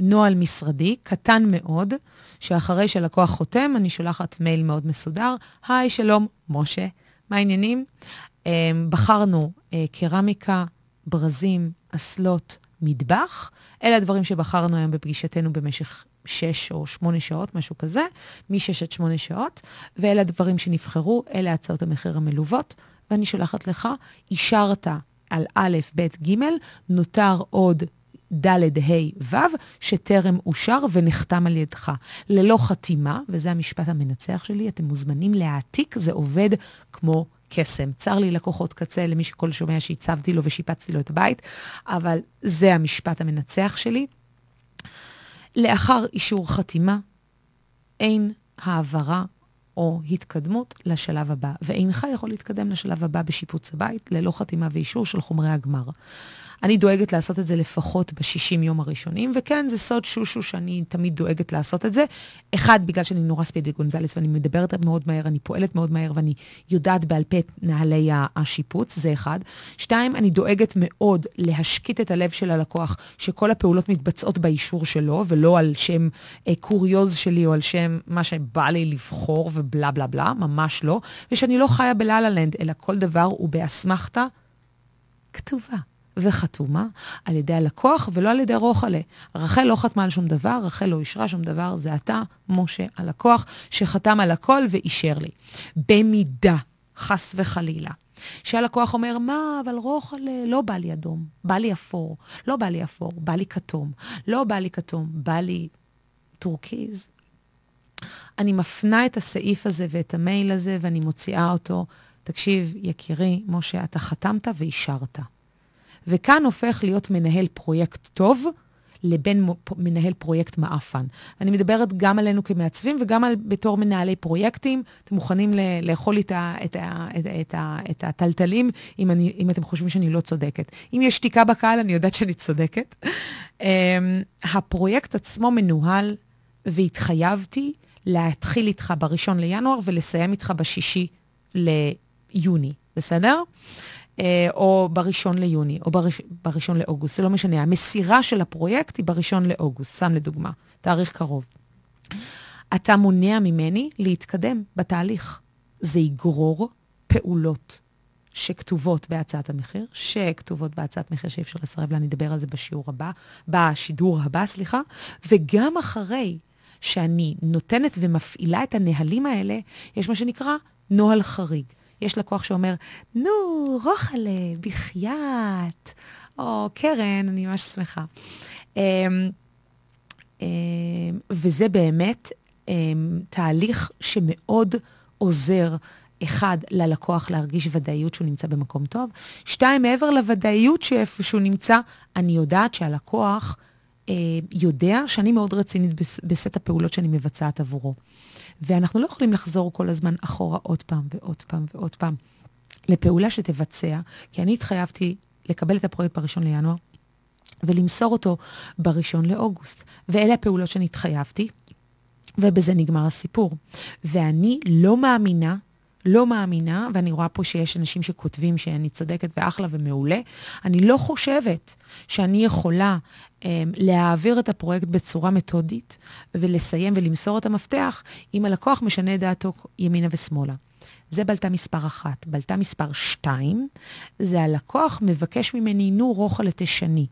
נוהל משרדי קטן מאוד, שאחרי שלקוח חותם, אני שולחת מייל מאוד מסודר, היי, שלום, משה, מה העניינים? אה, בחרנו אה, קרמיקה, ברזים, אסלות, מטבח. אלה הדברים שבחרנו היום בפגישתנו במשך שש או שמונה שעות, משהו כזה, משש עד שמונה שעות, ואלה הדברים שנבחרו, אלה הצעות המחיר המלוות, ואני שולחת לך, אישרת על א', ב', ג', נותר עוד ד', ה', ו', שטרם אושר ונחתם על ידך. ללא חתימה, וזה המשפט המנצח שלי, אתם מוזמנים להעתיק, זה עובד כמו קסם. צר לי לקוחות קצה, למי שכל שומע שהצבתי לו ושיפצתי לו את הבית, אבל זה המשפט המנצח שלי. לאחר אישור חתימה, אין העברה או התקדמות לשלב הבא, ואינך יכול להתקדם לשלב הבא בשיפוץ הבית ללא חתימה ואישור של חומרי הגמר. אני דואגת לעשות את זה לפחות ב-60 יום הראשונים, וכן, זה סוד שושו שאני תמיד דואגת לעשות את זה. אחד, בגלל שאני נורא ספידי גונזלס ואני מדברת מאוד מהר, אני פועלת מאוד מהר ואני יודעת בעל פה את נהלי השיפוץ, זה אחד. שתיים, אני דואגת מאוד להשקיט את הלב של הלקוח, שכל הפעולות מתבצעות באישור שלו, ולא על שם אה, קוריוז שלי או על שם מה שבא לי לבחור ובלה בלה בלה, ממש לא. ושאני לא חיה בלה לה לנד, אלא כל דבר הוא באסמכתה כתובה. וחתומה על ידי הלקוח ולא על ידי רוחלה. רחל לא חתמה על שום דבר, רחל לא אישרה שום דבר, זה אתה, משה, הלקוח, שחתם על הכל ואישר לי. במידה, חס וחלילה, שהלקוח אומר, מה, אבל רוחלה, לא בא לי אדום, בא לי אפור, לא בא לי אפור, בא לי כתום, לא בא לי כתום, בא לי טורקיז. אני מפנה את הסעיף הזה ואת המייל הזה ואני מוציאה אותו. תקשיב, יקירי, משה, אתה חתמת ואישרת. וכאן הופך להיות מנהל פרויקט טוב לבין מנהל פרויקט מעפן. אני מדברת גם עלינו כמעצבים וגם על, בתור מנהלי פרויקטים. אתם מוכנים ל- לאכול את, ה- את, ה- את, ה- את, ה- את הטלטלים אם, אני, אם אתם חושבים שאני לא צודקת. אם יש שתיקה בקהל, אני יודעת שאני צודקת. um, הפרויקט עצמו מנוהל, והתחייבתי להתחיל איתך בראשון לינואר ולסיים איתך בשישי ליוני, בסדר? אה, או בראשון ליוני, או בראש, בראשון לאוגוסט, זה לא משנה. המסירה של הפרויקט היא בראשון לאוגוסט, סתם לדוגמה, תאריך קרוב. אתה מונע ממני להתקדם בתהליך. זה יגרור פעולות שכתובות בהצעת המחיר, שכתובות בהצעת מחיר שאי אפשר לסרב לה, אני אדבר על זה בשיעור הבא, בשידור הבא, סליחה, וגם אחרי שאני נותנת ומפעילה את הנהלים האלה, יש מה שנקרא נוהל חריג. יש לקוח שאומר, נו, רוחלה, בחייאת, או קרן, אני ממש שמחה. Um, um, וזה באמת um, תהליך שמאוד עוזר, אחד, ללקוח להרגיש ודאיות שהוא נמצא במקום טוב, שתיים, מעבר לוודאיות שאיפה שהוא נמצא, אני יודעת שהלקוח יודע שאני מאוד רצינית בסט הפעולות שאני מבצעת עבורו. ואנחנו לא יכולים לחזור כל הזמן אחורה עוד פעם ועוד פעם ועוד פעם לפעולה שתבצע, כי אני התחייבתי לקבל את הפרויקט בראשון לינואר ולמסור אותו בראשון לאוגוסט. ואלה הפעולות שאני התחייבתי, ובזה נגמר הסיפור. ואני לא מאמינה לא מאמינה, ואני רואה פה שיש אנשים שכותבים שאני צודקת ואחלה ומעולה, אני לא חושבת שאני יכולה um, להעביר את הפרויקט בצורה מתודית ולסיים ולמסור את המפתח אם הלקוח משנה דעתו ימינה ושמאלה. זה בלטה מספר אחת. בלטה מספר שתיים, זה הלקוח מבקש ממני, נו, רוחה לתשני.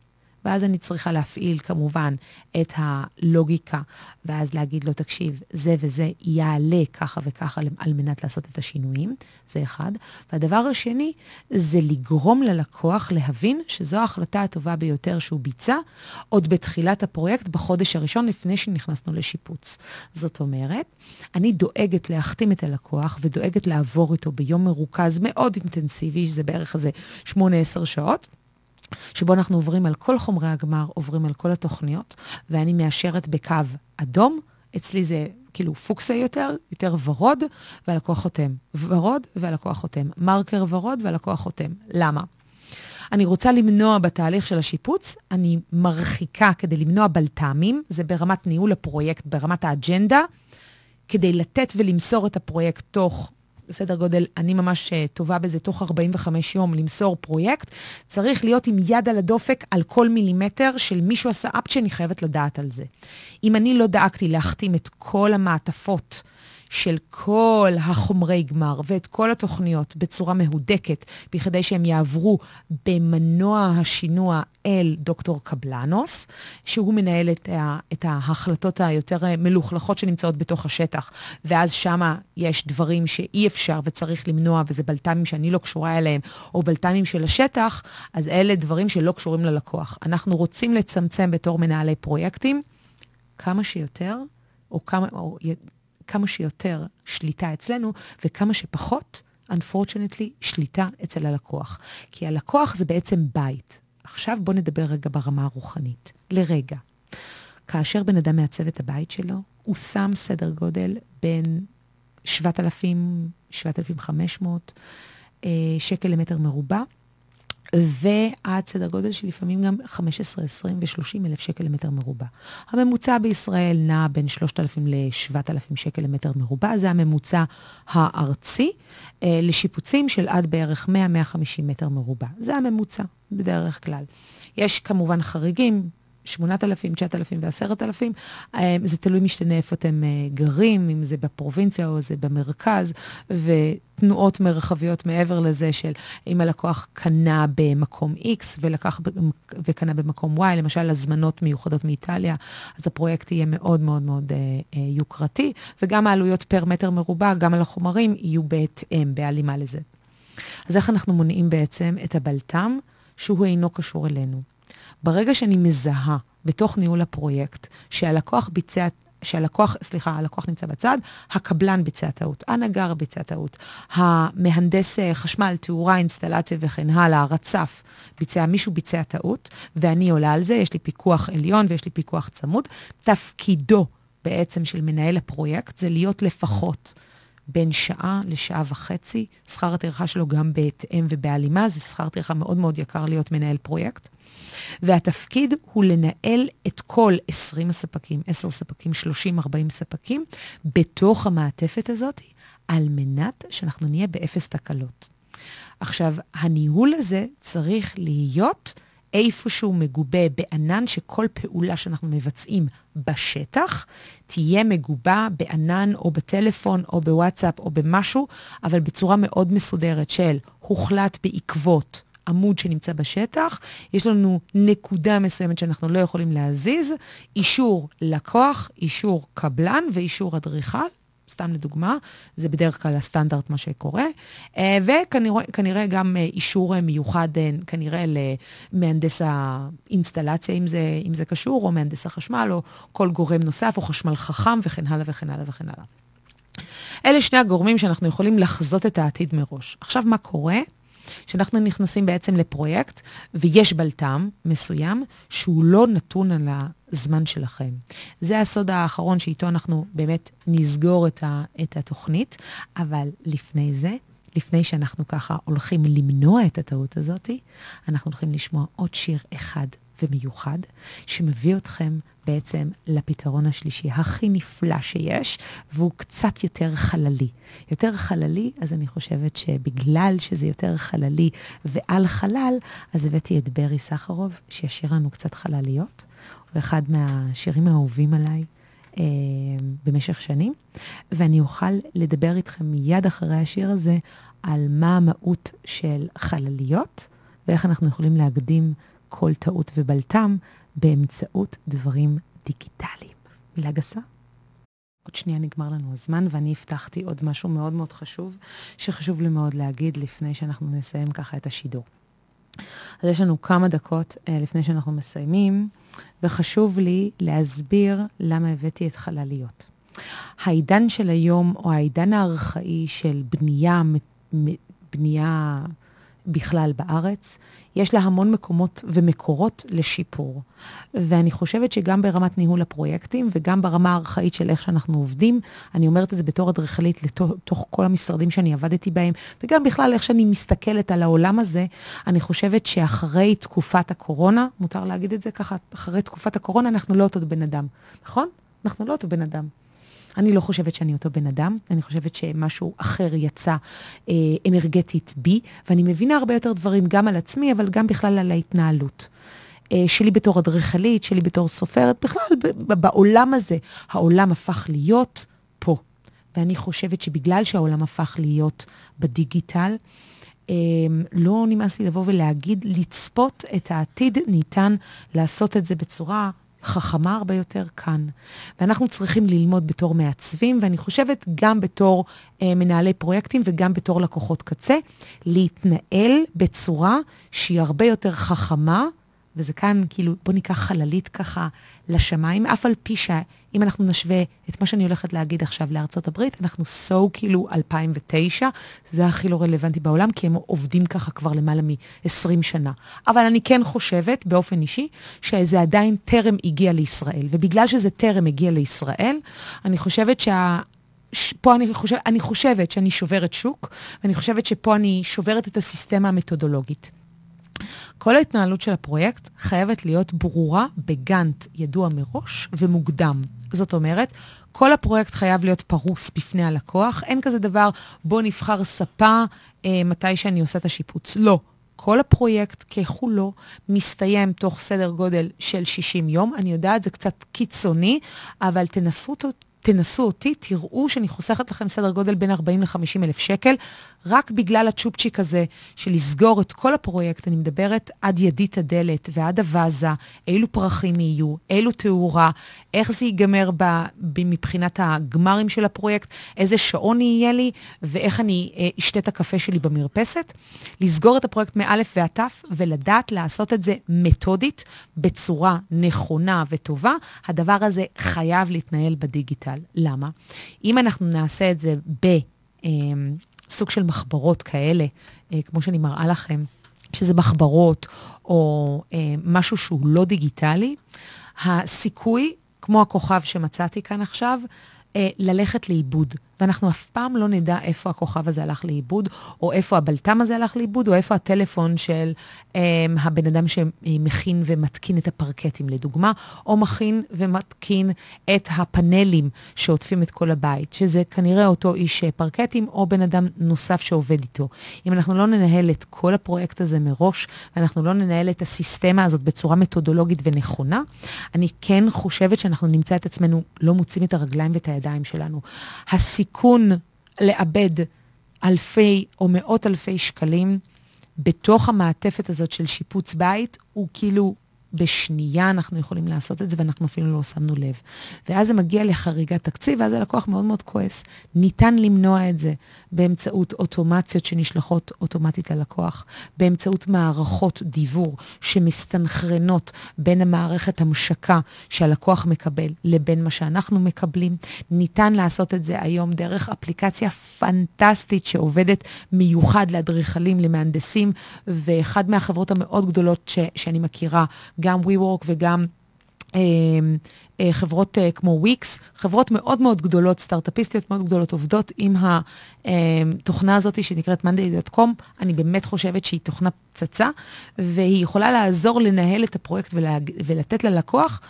ואז אני צריכה להפעיל כמובן את הלוגיקה, ואז להגיד לו, תקשיב, זה וזה יעלה ככה וככה על מנת לעשות את השינויים, זה אחד. והדבר השני, זה לגרום ללקוח להבין שזו ההחלטה הטובה ביותר שהוא ביצע עוד בתחילת הפרויקט, בחודש הראשון, לפני שנכנסנו לשיפוץ. זאת אומרת, אני דואגת להחתים את הלקוח ודואגת לעבור איתו ביום מרוכז מאוד אינטנסיבי, שזה בערך איזה 8-10 שעות. שבו אנחנו עוברים על כל חומרי הגמר, עוברים על כל התוכניות, ואני מאשרת בקו אדום, אצלי זה כאילו פוקסה יותר, יותר ורוד, והלקוח חותם. ורוד והלקוח חותם. מרקר ורוד והלקוח חותם. למה? אני רוצה למנוע בתהליך של השיפוץ, אני מרחיקה כדי למנוע בלת"מים, זה ברמת ניהול הפרויקט, ברמת האג'נדה, כדי לתת ולמסור את הפרויקט תוך בסדר גודל, אני ממש אה, טובה בזה, תוך 45 יום למסור פרויקט, צריך להיות עם יד על הדופק על כל מילימטר של מישהו עשה אפ שאני חייבת לדעת על זה. אם אני לא דאגתי להחתים את כל המעטפות, של כל החומרי גמר ואת כל התוכניות בצורה מהודקת, בכדי שהם יעברו במנוע השינוע אל דוקטור קבלנוס, שהוא מנהל את, ה, את ההחלטות היותר מלוכלכות שנמצאות בתוך השטח, ואז שמה יש דברים שאי אפשר וצריך למנוע, וזה בלת"מים שאני לא קשורה אליהם, או בלת"מים של השטח, אז אלה דברים שלא קשורים ללקוח. אנחנו רוצים לצמצם בתור מנהלי פרויקטים כמה שיותר, או כמה, או כמה שיותר שליטה אצלנו, וכמה שפחות, unfortunately, שליטה אצל הלקוח. כי הלקוח זה בעצם בית. עכשיו בואו נדבר רגע ברמה הרוחנית. לרגע. כאשר בן אדם מעצב את הבית שלו, הוא שם סדר גודל בין 7,000, 7,500 אה, שקל למטר מרובע, ועד סדר גודל של לפעמים גם 15, 20 ו-30 אלף שקל למטר מרובע. הממוצע בישראל נע בין 3,000 ל-7,000 שקל למטר מרובע, זה הממוצע הארצי, אה, לשיפוצים של עד בערך 100-150 מטר מרובע. זה הממוצע בדרך כלל. יש כמובן חריגים, 8,000, 9,000 ו-10,000. זה תלוי משתנה איפה אתם אה, גרים, אם זה בפרובינציה או זה במרכז, ותנועות מרחביות מעבר לזה של אם הלקוח קנה במקום X ולקח וקנה במקום Y, למשל הזמנות מיוחדות מאיטליה, אז הפרויקט יהיה מאוד מאוד מאוד אה, אה, יוקרתי, וגם העלויות פר מטר מרובע, גם על החומרים, יהיו בהתאם, בהלימה לזה. אז איך אנחנו מונעים בעצם את הבלת"ם, שהוא אינו קשור אלינו? ברגע שאני מזהה בתוך ניהול הפרויקט שהלקוח ביצע, שהלקוח, סליחה, הלקוח נמצא בצד, הקבלן ביצע טעות, הנגר ביצע טעות, המהנדס אה, חשמל, תאורה, אינסטלציה וכן הלאה, הרצף, ביצע, מישהו ביצע טעות, ואני עולה על זה, יש לי פיקוח עליון ויש לי פיקוח צמוד. תפקידו בעצם של מנהל הפרויקט זה להיות לפחות בין שעה לשעה וחצי. שכר הטרחה שלו גם בהתאם ובהלימה, זה שכר טרחה מאוד מאוד יקר להיות מנהל פרויקט. והתפקיד הוא לנהל את כל 20 הספקים, 10 ספקים, 30, 40 ספקים, בתוך המעטפת הזאת, על מנת שאנחנו נהיה באפס תקלות. עכשיו, הניהול הזה צריך להיות איפשהו מגובה בענן שכל פעולה שאנחנו מבצעים בשטח תהיה מגובה בענן או בטלפון או בוואטסאפ או במשהו, אבל בצורה מאוד מסודרת של הוחלט בעקבות עמוד שנמצא בשטח, יש לנו נקודה מסוימת שאנחנו לא יכולים להזיז, אישור לקוח, אישור קבלן ואישור אדריכל. סתם לדוגמה, זה בדרך כלל הסטנדרט מה שקורה, אה, וכנראה גם אה, אישור אה, מיוחד כנראה למהנדס האינסטלציה, אם זה, אם זה קשור, או מהנדס החשמל, או כל גורם נוסף, או חשמל חכם וכן הלאה וכן הלאה וכן הלאה. אלה שני הגורמים שאנחנו יכולים לחזות את העתיד מראש. עכשיו, מה קורה? שאנחנו נכנסים בעצם לפרויקט, ויש בלת"ם מסוים שהוא לא נתון על הזמן שלכם. זה הסוד האחרון שאיתו אנחנו באמת נסגור את, ה, את התוכנית, אבל לפני זה, לפני שאנחנו ככה הולכים למנוע את הטעות הזאת, אנחנו הולכים לשמוע עוד שיר אחד ומיוחד, שמביא אתכם בעצם לפתרון השלישי הכי נפלא שיש, והוא קצת יותר חללי. יותר חללי, אז אני חושבת שבגלל שזה יותר חללי ועל חלל, אז הבאתי את ברי סחרוב, שישיר לנו קצת חלליות. הוא אחד מהשירים האהובים עליי. אה, במשך שנים, ואני אוכל לדבר איתכם מיד אחרי השיר הזה על מה המהות של חלליות, ואיך אנחנו יכולים להקדים כל טעות ובלטם באמצעות דברים דיגיטליים. מילה גסה? עוד שנייה נגמר לנו הזמן, ואני הבטחתי עוד משהו מאוד מאוד חשוב, שחשוב לי מאוד להגיד לפני שאנחנו נסיים ככה את השידור. אז יש לנו כמה דקות uh, לפני שאנחנו מסיימים, וחשוב לי להסביר למה הבאתי את חלליות. העידן של היום, או העידן הארכאי של בנייה, בנייה בכלל בארץ, יש לה המון מקומות ומקורות לשיפור. ואני חושבת שגם ברמת ניהול הפרויקטים וגם ברמה הארכאית של איך שאנחנו עובדים, אני אומרת את זה בתור אדריכלית לתוך כל המשרדים שאני עבדתי בהם, וגם בכלל איך שאני מסתכלת על העולם הזה, אני חושבת שאחרי תקופת הקורונה, מותר להגיד את זה ככה, אחרי תקופת הקורונה אנחנו לא אותו בן אדם, נכון? אנחנו לא אותו בן אדם. אני לא חושבת שאני אותו בן אדם, אני חושבת שמשהו אחר יצא אה, אנרגטית בי, ואני מבינה הרבה יותר דברים גם על עצמי, אבל גם בכלל על ההתנהלות. אה, שלי בתור אדריכלית, שלי בתור סופרת, בכלל בעולם הזה, העולם הפך להיות פה. ואני חושבת שבגלל שהעולם הפך להיות בדיגיטל, אה, לא נמאס לי לבוא ולהגיד, לצפות את העתיד ניתן לעשות את זה בצורה חכמה הרבה יותר כאן. ואנחנו צריכים ללמוד בתור מעצבים, ואני חושבת גם בתור אה, מנהלי פרויקטים וגם בתור לקוחות קצה, להתנהל בצורה שהיא הרבה יותר חכמה וזה כאן, כאילו, בוא ניקח חללית ככה לשמיים, אף על פי שאם אנחנו נשווה את מה שאני הולכת להגיד עכשיו לארצות הברית, אנחנו סו כאילו 2009, זה הכי לא רלוונטי בעולם, כי הם עובדים ככה כבר למעלה מ-20 שנה. אבל אני כן חושבת, באופן אישי, שזה עדיין טרם הגיע לישראל. ובגלל שזה טרם הגיע לישראל, אני חושבת שה... פה אני, חושב, אני חושבת שאני שוברת שוק, ואני חושבת שפה אני שוברת את הסיסטמה המתודולוגית. כל ההתנהלות של הפרויקט חייבת להיות ברורה בגאנט ידוע מראש ומוקדם. זאת אומרת, כל הפרויקט חייב להיות פרוס בפני הלקוח. אין כזה דבר, בוא נבחר ספה אה, מתי שאני עושה את השיפוץ. לא. כל הפרויקט ככולו מסתיים תוך סדר גודל של 60 יום. אני יודעת, זה קצת קיצוני, אבל תנסו, תנסו אותי, תראו שאני חוסכת לכם סדר גודל בין 40 ל-50 אלף שקל, רק בגלל הצ'ופצ'יק הזה של לסגור את כל הפרויקט, אני מדברת עד ידית הדלת ועד הוואזה, אילו פרחים יהיו, אילו תאורה, איך זה ייגמר ב, ב, מבחינת הגמרים של הפרויקט, איזה שעון יהיה לי ואיך אני אה, אשתה את הקפה שלי במרפסת. לסגור את הפרויקט מאלף ועד תף ולדעת לעשות את זה מתודית, בצורה נכונה וטובה. הדבר הזה חייב להתנהל בדיגיטל. למה? אם אנחנו נעשה את זה ב... אה, סוג של מחברות כאלה, אה, כמו שאני מראה לכם, שזה מחברות או אה, משהו שהוא לא דיגיטלי, הסיכוי, כמו הכוכב שמצאתי כאן עכשיו, אה, ללכת לאיבוד. ואנחנו אף פעם לא נדע איפה הכוכב הזה הלך לאיבוד, או איפה הבלטם הזה הלך לאיבוד, או איפה הטלפון של um, הבן אדם שמכין ומתקין את הפרקטים, לדוגמה, או מכין ומתקין את הפאנלים שעוטפים את כל הבית, שזה כנראה אותו איש פרקטים, או בן אדם נוסף שעובד איתו. אם אנחנו לא ננהל את כל הפרויקט הזה מראש, ואנחנו לא ננהל את הסיסטמה הזאת בצורה מתודולוגית ונכונה, אני כן חושבת שאנחנו נמצא את עצמנו לא מוצאים את הרגליים ואת הידיים שלנו. הסיכוי הסיכון לאבד אלפי או מאות אלפי שקלים בתוך המעטפת הזאת של שיפוץ בית, הוא כאילו בשנייה אנחנו יכולים לעשות את זה, ואנחנו אפילו לא שמנו לב. ואז זה מגיע לחריגת תקציב, ואז הלקוח מאוד מאוד כועס. ניתן למנוע את זה באמצעות אוטומציות שנשלחות אוטומטית ללקוח, באמצעות מערכות דיבור שמסתנכרנות בין המערכת המשקה שהלקוח מקבל לבין מה שאנחנו מקבלים. ניתן לעשות את זה היום דרך אפליקציה פנטסטית שעובדת מיוחד לאדריכלים, למהנדסים, ואחד מהחברות המאוד גדולות ש- שאני מכירה, גם WeWork וגם... אה, אה, חברות אה, כמו וויקס, חברות מאוד מאוד גדולות, סטארט-אפיסטיות מאוד גדולות, עובדות עם התוכנה הזאת שנקראת monday.com. אני באמת חושבת שהיא תוכנה פצצה, והיא יכולה לעזור לנהל את הפרויקט ולהג... ולתת ללקוח,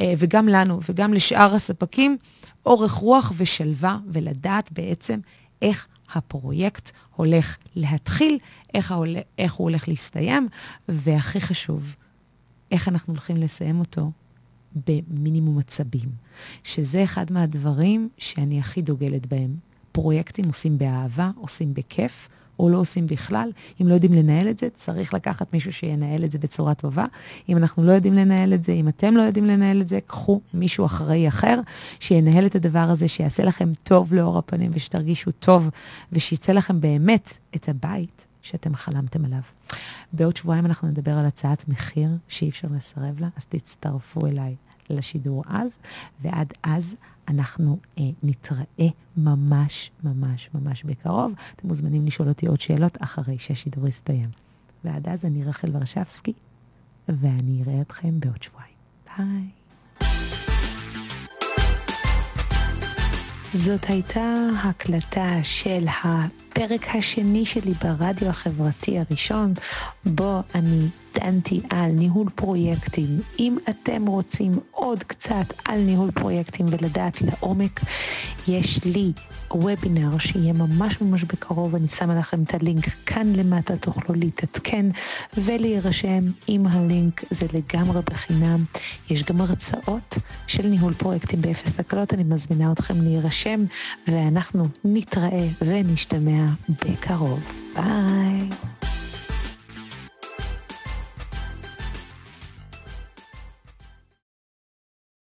וגם לנו וגם לשאר הספקים, אורך רוח ושלווה, ולדעת בעצם איך הפרויקט הולך להתחיל, איך, ההול... איך הוא הולך להסתיים, והכי חשוב, איך אנחנו הולכים לסיים אותו במינימום עצבים. שזה אחד מהדברים שאני הכי דוגלת בהם. פרויקטים עושים באהבה, עושים בכיף, או לא עושים בכלל. אם לא יודעים לנהל את זה, צריך לקחת מישהו שינהל את זה בצורה טובה. אם אנחנו לא יודעים לנהל את זה, אם אתם לא יודעים לנהל את זה, קחו מישהו אחראי אחר, שינהל את הדבר הזה, שיעשה לכם טוב לאור הפנים ושתרגישו טוב, ושיצא לכם באמת את הבית שאתם חלמתם עליו. בעוד שבועיים אנחנו נדבר על הצעת מחיר שאי אפשר לסרב לה, אז תצטרפו אליי לשידור אז, ועד אז אנחנו אה, נתראה ממש ממש ממש בקרוב. אתם מוזמנים לשאול אותי עוד שאלות אחרי שהשידור יסתיים. ועד אז אני רחל ורשבסקי, ואני אראה אתכם בעוד שבועיים. ביי. זאת הייתה הקלטה של הפרק השני שלי ברדיו החברתי הראשון, בו אני דנתי על ניהול פרויקטים. אם אתם רוצים עוד קצת על ניהול פרויקטים ולדעת לעומק, יש לי וובינר שיהיה ממש ממש בקרוב, אני שמה לכם את הלינק כאן למטה, תוכלו להתעדכן ולהירשם עם הלינק, זה לגמרי בחינם. יש גם הרצאות של ניהול פרויקטים באפס תקלות, אני מזמינה אתכם להירשם, ואנחנו נתראה ונשתמע בקרוב. ביי.